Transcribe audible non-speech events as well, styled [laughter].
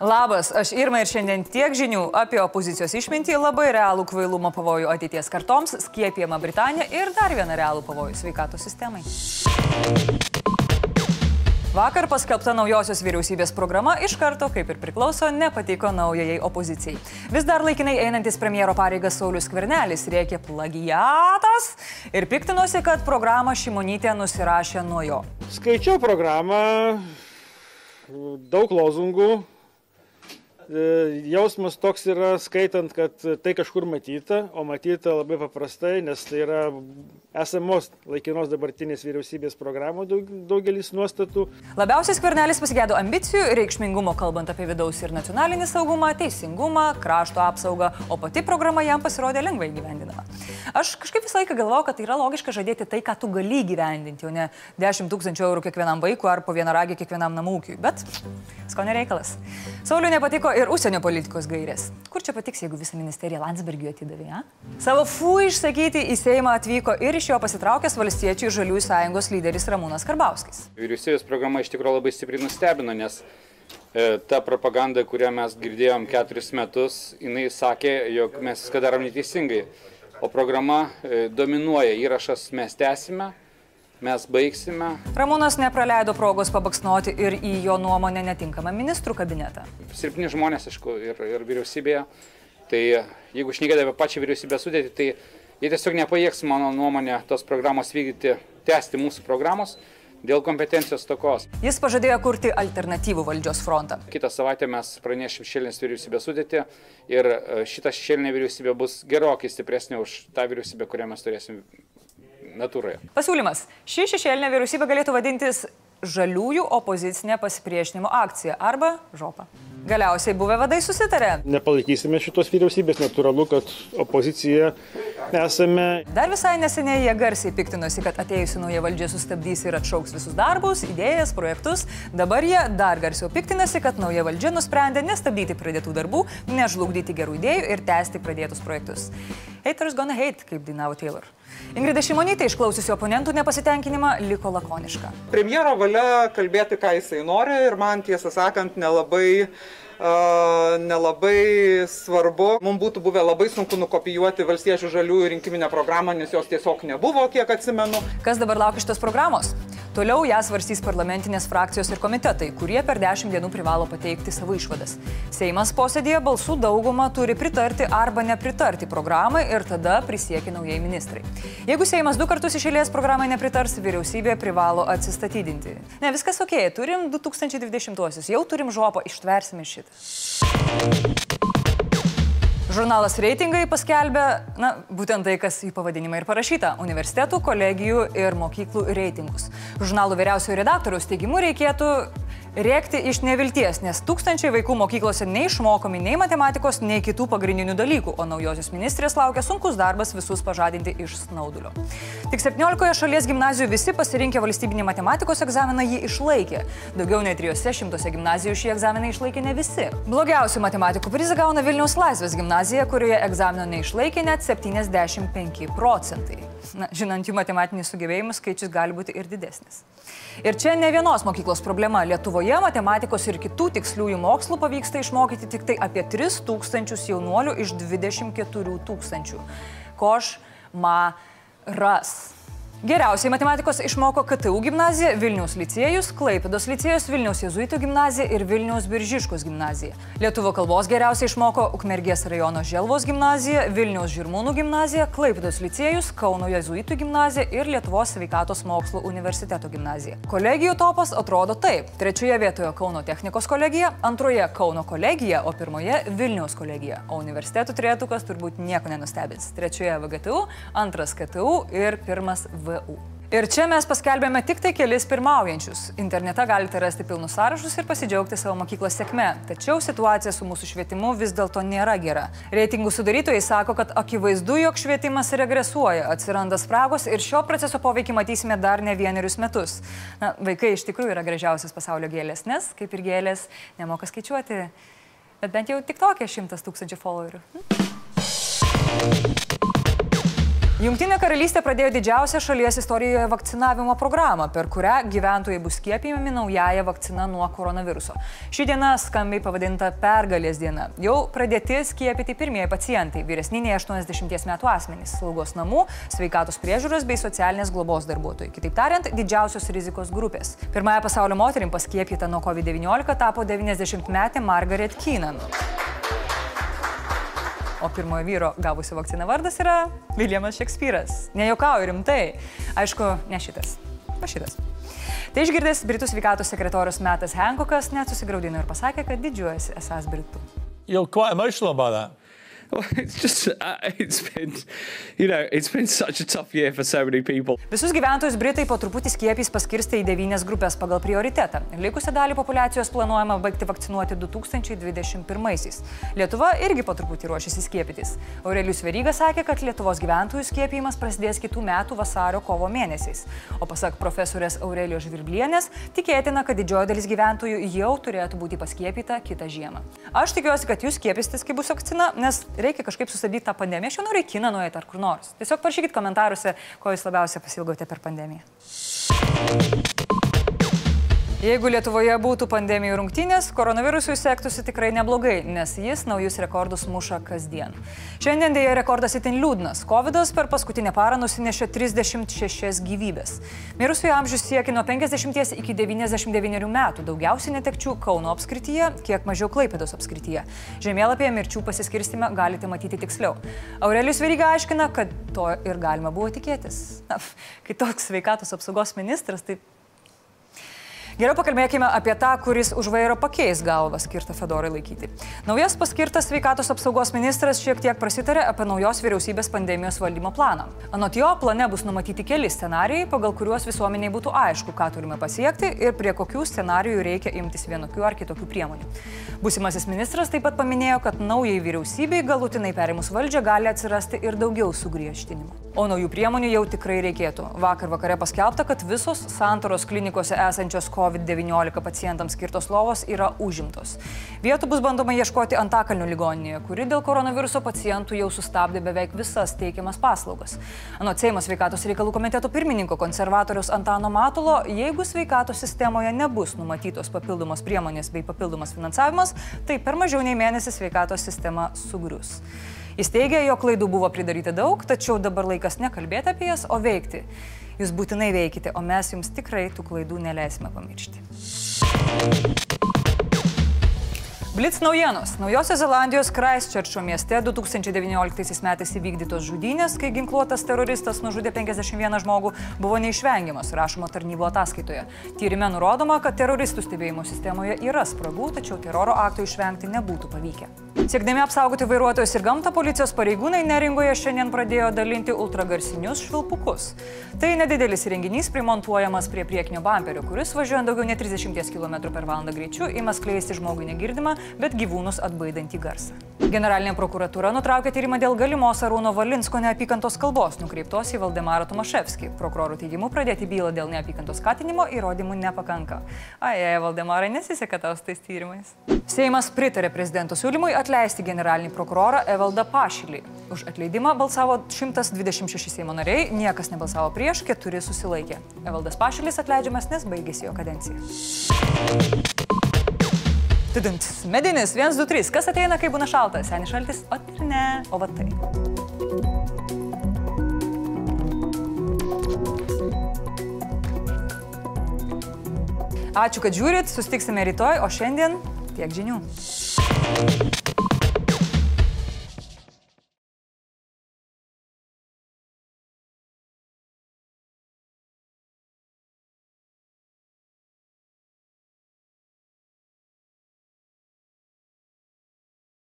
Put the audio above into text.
Labas, aš Irma ir šiandien tiek žinių apie opozicijos išmintį, labai realų kvailumo pavojų ateities kartoms, skiepijama Britanija ir dar vieną realų pavojų sveikatos sistemai. Vakar paskelbta naujosios vyriausybės programa iš karto, kaip ir priklauso, nepatiko naujajai opozicijai. Vis dar laikinai einantis premjero pareigas Saulis Kvernelis rėkė plagiatas ir piktinosi, kad programą Šimonytė nusirašė nuo jo. Skaičiau programą, daug lozungų, jausmas toks yra skaitant, kad tai kažkur matyta, o matyta labai paprastai, nes tai yra esamos laikinos dabartinės vyriausybės programų daug, daugelis nuostatų. Labiausiai skvernelis pasigėdo ambicijų, reikšmingumo kalbant apie vidaus ir nacionalinį saugumą, teisingumą, krašto apsaugą, o pati programa jam pasirodė lengvai gyvendinama. Aš kažkaip visą laiką galvojau, kad tai yra logiška žadėti tai, ką tu gali gyvendinti, o ne 10 tūkstančių eurų kiekvienam vaikui ar po vieną ragį kiekvienam namūkiui. Bet skonio reikalas. Sauliu nepatiko ir užsienio politikos gairės. Kur čia patiks, jeigu visą ministeriją Landsbergiu atidavė? Ja? Savo fu išsakyti į Seimą atvyko ir iš jo pasitraukęs valstiečių ir žaliųjų sąjungos lyderis Ramūnas Karbauskis. Vyriausybės programa iš tikrųjų labai stipriai nustebino, nes e, ta propaganda, kurią mes girdėjom keturis metus, jinai sakė, jog mes viską darom neteisingai. O programa e, dominuoja įrašas mes tęsime, mes baigsime. Ramūnas nepraleido progos pabaksnuoti ir į jo nuomonę netinkamą ministrų kabinetą. Silpni žmonės, aišku, ir, ir vyriausybėje. Tai jeigu šnekėdami apie pačią vyriausybę sudėti, tai jie tiesiog nepajėgs, mano nuomonė, tos programos vykdyti, tęsti mūsų programos dėl kompetencijos tokos. Jis pažadėjo kurti alternatyvų valdžios frontą. Kitą savaitę mes pranešim šešėlinės vyriausybės sudėti ir e, šita šešėlinė vyriausybė bus gerokai stipresnė už tą vyriausybę, kurią mes turėsim natūroje. Pasiūlymas. Ši šešėlinė vyriausybė galėtų vadintis žaliųjų opozicinė pasipriešinimo akcija arba žopa. Galiausiai buvę vadai susitarė. Nepalaikysime šitos vyriausybės, natūralu, kad opozicija esame. Dar visai neseniai jie garsiai piktinosi, kad atėjusi nauja valdžia sustabdys ir atšauks visus darbus, idėjas, projektus. Dabar jie dar garsiau piktinasi, kad nauja valdžia nusprendė nestabdyti pradėtų darbų, nežlugdyti gerų idėjų ir tęsti pradėtus projektus. Haters gonna hate, kaip dainavo Taylor. Ingrida Šimonytė išklausiusi oponentų nepasitenkinimą liko lakoniška. Premjero valia kalbėti, ką jisai nori ir man tiesą sakant nelabai Uh, nelabai svarbu. Mums būtų buvę labai sunku nukopijuoti valstiečių žaliųjų rinkiminę programą, nes jos tiesiog nebuvo, kiek atsimenu. Kas dabar laukia šitos programos? Toliau ją svarstys parlamentinės frakcijos ir komitetai, kurie per 10 dienų privalo pateikti savo išvadas. Seimas posėdėje balsų daugumą turi pritarti arba nepritarti programai ir tada prisiekia naujai ministrai. Jeigu Seimas du kartus išėlės programai nepritars, vyriausybė privalo atsistatydinti. Ne, viskas ok, turim 2020-osius, jau turim žopą, ištversime šitą. Žurnalas Reitingai paskelbė, na, būtent tai, kas į pavadinimą ir parašyta - universitetų, kolegijų ir mokyklų reitingus. Žurnalų vyriausiojo redaktoriaus teigimu reikėtų rėkti iš nevilties, nes tūkstančiai vaikų mokyklose neišmokomi nei matematikos, nei kitų pagrindinių dalykų, o naujosios ministrės laukia sunkus darbas visus pažadinti iš snaudulio. Tik 17 šalies gimnazijų visi pasirinkę valstybinį matematikos egzaminą jį išlaikė. Daugiau nei 300 gimnazijų šį egzaminą išlaikė ne visi. Blogiausių matematikų prizą gauna Vilniaus Laisvės gimnazija, kurioje egzamino neišlaikė net 75 procentai. Na, žinant jų matematinius sugebėjimus, skaičius gali būti ir didesnis. Ir čia ne vienos mokyklos problema. Lietuvoje matematikos ir kitų tiksliųjų mokslų pavyksta išmokyti tik tai apie 3000 jaunuolių iš 24 tūkstančių. Koš ma ras. Geriausiai matematikos išmoko KTU gimnazija, Vilniaus licėjus, Klaipidos licėjus, Vilniaus Jėzuitų gimnazija ir Vilniaus Biržiškos gimnazija. Lietuvo kalbos geriausiai išmoko Ukmergės rajono Želvos gimnazija, Vilniaus Žirmūnų gimnazija, Klaipidos licėjus, Kauno Jėzuitų gimnazija ir Lietuvos sveikatos mokslo universiteto gimnazija. Kolegijų topas atrodo taip. Trečioje vietoje Kauno technikos kolegija, antroje Kauno kolegija, o pirmoje Vilniaus kolegija. O universitetų trejetukas turbūt nieko nenustebins. Trečioje VGTU, antras KTU ir pirmas VGTU. VU. Ir čia mes paskelbėme tik tai kelis pirmaujančius. Internete galite rasti pilnus sąrašus ir pasidžiaugti savo mokyklos sėkme. Tačiau situacija su mūsų švietimu vis dėlto nėra gera. Reitingų sudarytojai sako, kad akivaizdu, jog švietimas regresuoja, atsiranda spragos ir šio proceso poveikį matysime dar ne vienerius metus. Na, vaikai iš tikrųjų yra gražiausias pasaulio gėlės, nes, kaip ir gėlės, nemoka skaičiuoti. Bet bent jau tik tokia šimtas tūkstančių followerių. Hm? Junktinė karalystė pradėjo didžiausią šalies istorijoje vakcinavimo programą, per kurią gyventojai bus skiepijami naująją vakciną nuo koronaviruso. Ši diena skambiai pavadinta pergalės diena. Jau pradėti skiepyti pirmieji pacientai - vyresniniai 80 metų asmenys, slaugos namų, sveikatos priežiūros bei socialinės globos darbuotojai. Kitaip tariant, didžiausios rizikos grupės. Pirmąją pasaulio moterim paskiepyta nuo COVID-19 tapo 90-metė Margaret Keenan. O pirmojo vyro gavusi vakciną vardas yra Viljamas Šekspyras. Nejokauju rimtai. Aišku, ne šitas. O šitas. Tai išgirdęs Britų sveikatos sekretorius Metas Hancockas net susigaudino ir pasakė, kad didžiuojasi esas Britų. You're quite emotional about that. Well, [laughs] it's just uh, it's been, you know, it's been such a tough year for so many people. Visus gyventojus Britai po truputį skiepys paskirstė į devynias grupės pagal prioritetą. Likusią dalį populacijos planuojama baigti vakcinuoti 2021-aisiais. Lietuva irgi po truputį ruošiasi skiepytis. Aurelius Veryga sakė, kad Lietuvos gyventojų skiepijimas prasidės kitų metų vasario-kovo mėnesiais. O pasak profesorės Aurelijos Žvirblienės, tikėtina, kad didžioji dalis gyventojų jau turėtų būti paskiepyta kitą žiemą. Aš tikiuosi, kad jūs skiepysitės, kai bus vakcina, nes reikia kažkaip sustabdyti tą pandemiją. Aš jau noriu į kiną nueiti ar kur nors. Tiesiog parašykit komentaruose, ko jūs labiausiai pasilgote per pandemiją. Jeigu Lietuvoje būtų pandemijų rungtynės, koronavirusui sektųsi tikrai neblogai, nes jis naujus rekordus muša kasdien. Šiandien dėja rekordas itin liūdnas. COVID per paskutinę parą nusinešė 36 gyvybės. Mirusiųjų amžius siekia nuo 50 iki 99 metų, daugiausiai netekčių Kauno apskrityje, kiek mažiau Klaipėdos apskrityje. Žemėlapyje mirčių pasiskirstime galite matyti tiksliau. Aurelius Veryga aiškina, kad to ir galima buvo tikėtis. Na, kai toks sveikatos apsaugos ministras, tai Geriau pakalbėkime apie tą, kuris už vairo pakeis galvą skirtą Fedorai laikyti. Naujas paskirtas sveikatos apsaugos ministras šiek tiek prasitarė apie naujos vyriausybės pandemijos valdymo planą. Anot jo, plane bus numatyti keli scenarijai, pagal kuriuos visuomeniai būtų aišku, ką turime pasiekti ir prie kokių scenarijų reikia imtis vienokių ar kitokių priemonių. Būsimasis ministras taip pat paminėjo, kad naujai vyriausybei galutinai perimus valdžią gali atsirasti ir daugiau sugriežtinimų. O naujų priemonių jau tikrai reikėtų. Vakar vakare paskelbta, kad visos santoros klinikose esančios COVID-19 pacientams skirtos lovos yra užimtos. Vietų bus bandoma ieškoti Antakalnių ligoninėje, kuri dėl koronaviruso pacientų jau sustabdė beveik visas teikiamas paslaugas. Anot Seimo sveikatos reikalų komiteto pirmininko konservatorius Antano Matulo, jeigu sveikatos sistemoje nebus numatytos papildomos priemonės bei papildomas finansavimas, tai per mažiau nei mėnesį sveikatos sistema sugrius. Jis teigia, jo klaidų buvo pridaryta daug, tačiau dabar laikas nekalbėti apie jas, o veikti. Jūs būtinai veikite, o mes jums tikrai tų klaidų neleisime pamiršti. Blitz naujienos. Naujosios Zelandijos Christchurcho mieste 2019 metais įvykdytos žudynės, kai ginkluotas teroristas nužudė 51 žmogų, buvo neišvengiamas, rašoma tarnybo ataskaitoje. Tyrime nurodoma, kad teroristų stebėjimo sistemoje yra spragų, tačiau teroro aktų išvengti nebūtų pavykę. Siekdami apsaugoti vairuotojus ir gamtą, policijos pareigūnai neringoje šiandien pradėjo dalinti ultragarsinius švilpukus. Tai nedidelis renginys primontuojamas prie priekinio bamperio, kuris važiuojant daugiau nei 30 km/h greičiu ima skleisti žmogui negirdimą, bet gyvūnus atbaidantį garsą. Generalinė prokuratūra nutraukė tyrimą dėl galimos Arūno Valinsko neapykantos kalbos nukreiptos į Valdemarą Tomaševskį. Prokurorų teigimu pradėti bylą dėl neapykantos skatinimo įrodymų nepakanka. Ai, Valdemarai, nesiseka tau su tais tyrimais. Seimas pritarė prezidento siūlymui atleisti generalinį prokurorą Evaldą Pašylį. Už atleidimą balsavo 126 Seimo nariai, niekas nebalsavo prieš, keturi susilaikė. Evaldas Pašylis atleidžiamas, nes baigėsi jo kadencija. Tudint. Medinis, 1, 2, 3. Kas ateina, kai būna šaltas? Senis šaltis? O ir ne. O va tai. Ačiū, kad žiūrit. Sustiksime rytoj, o šiandien tiek žinių.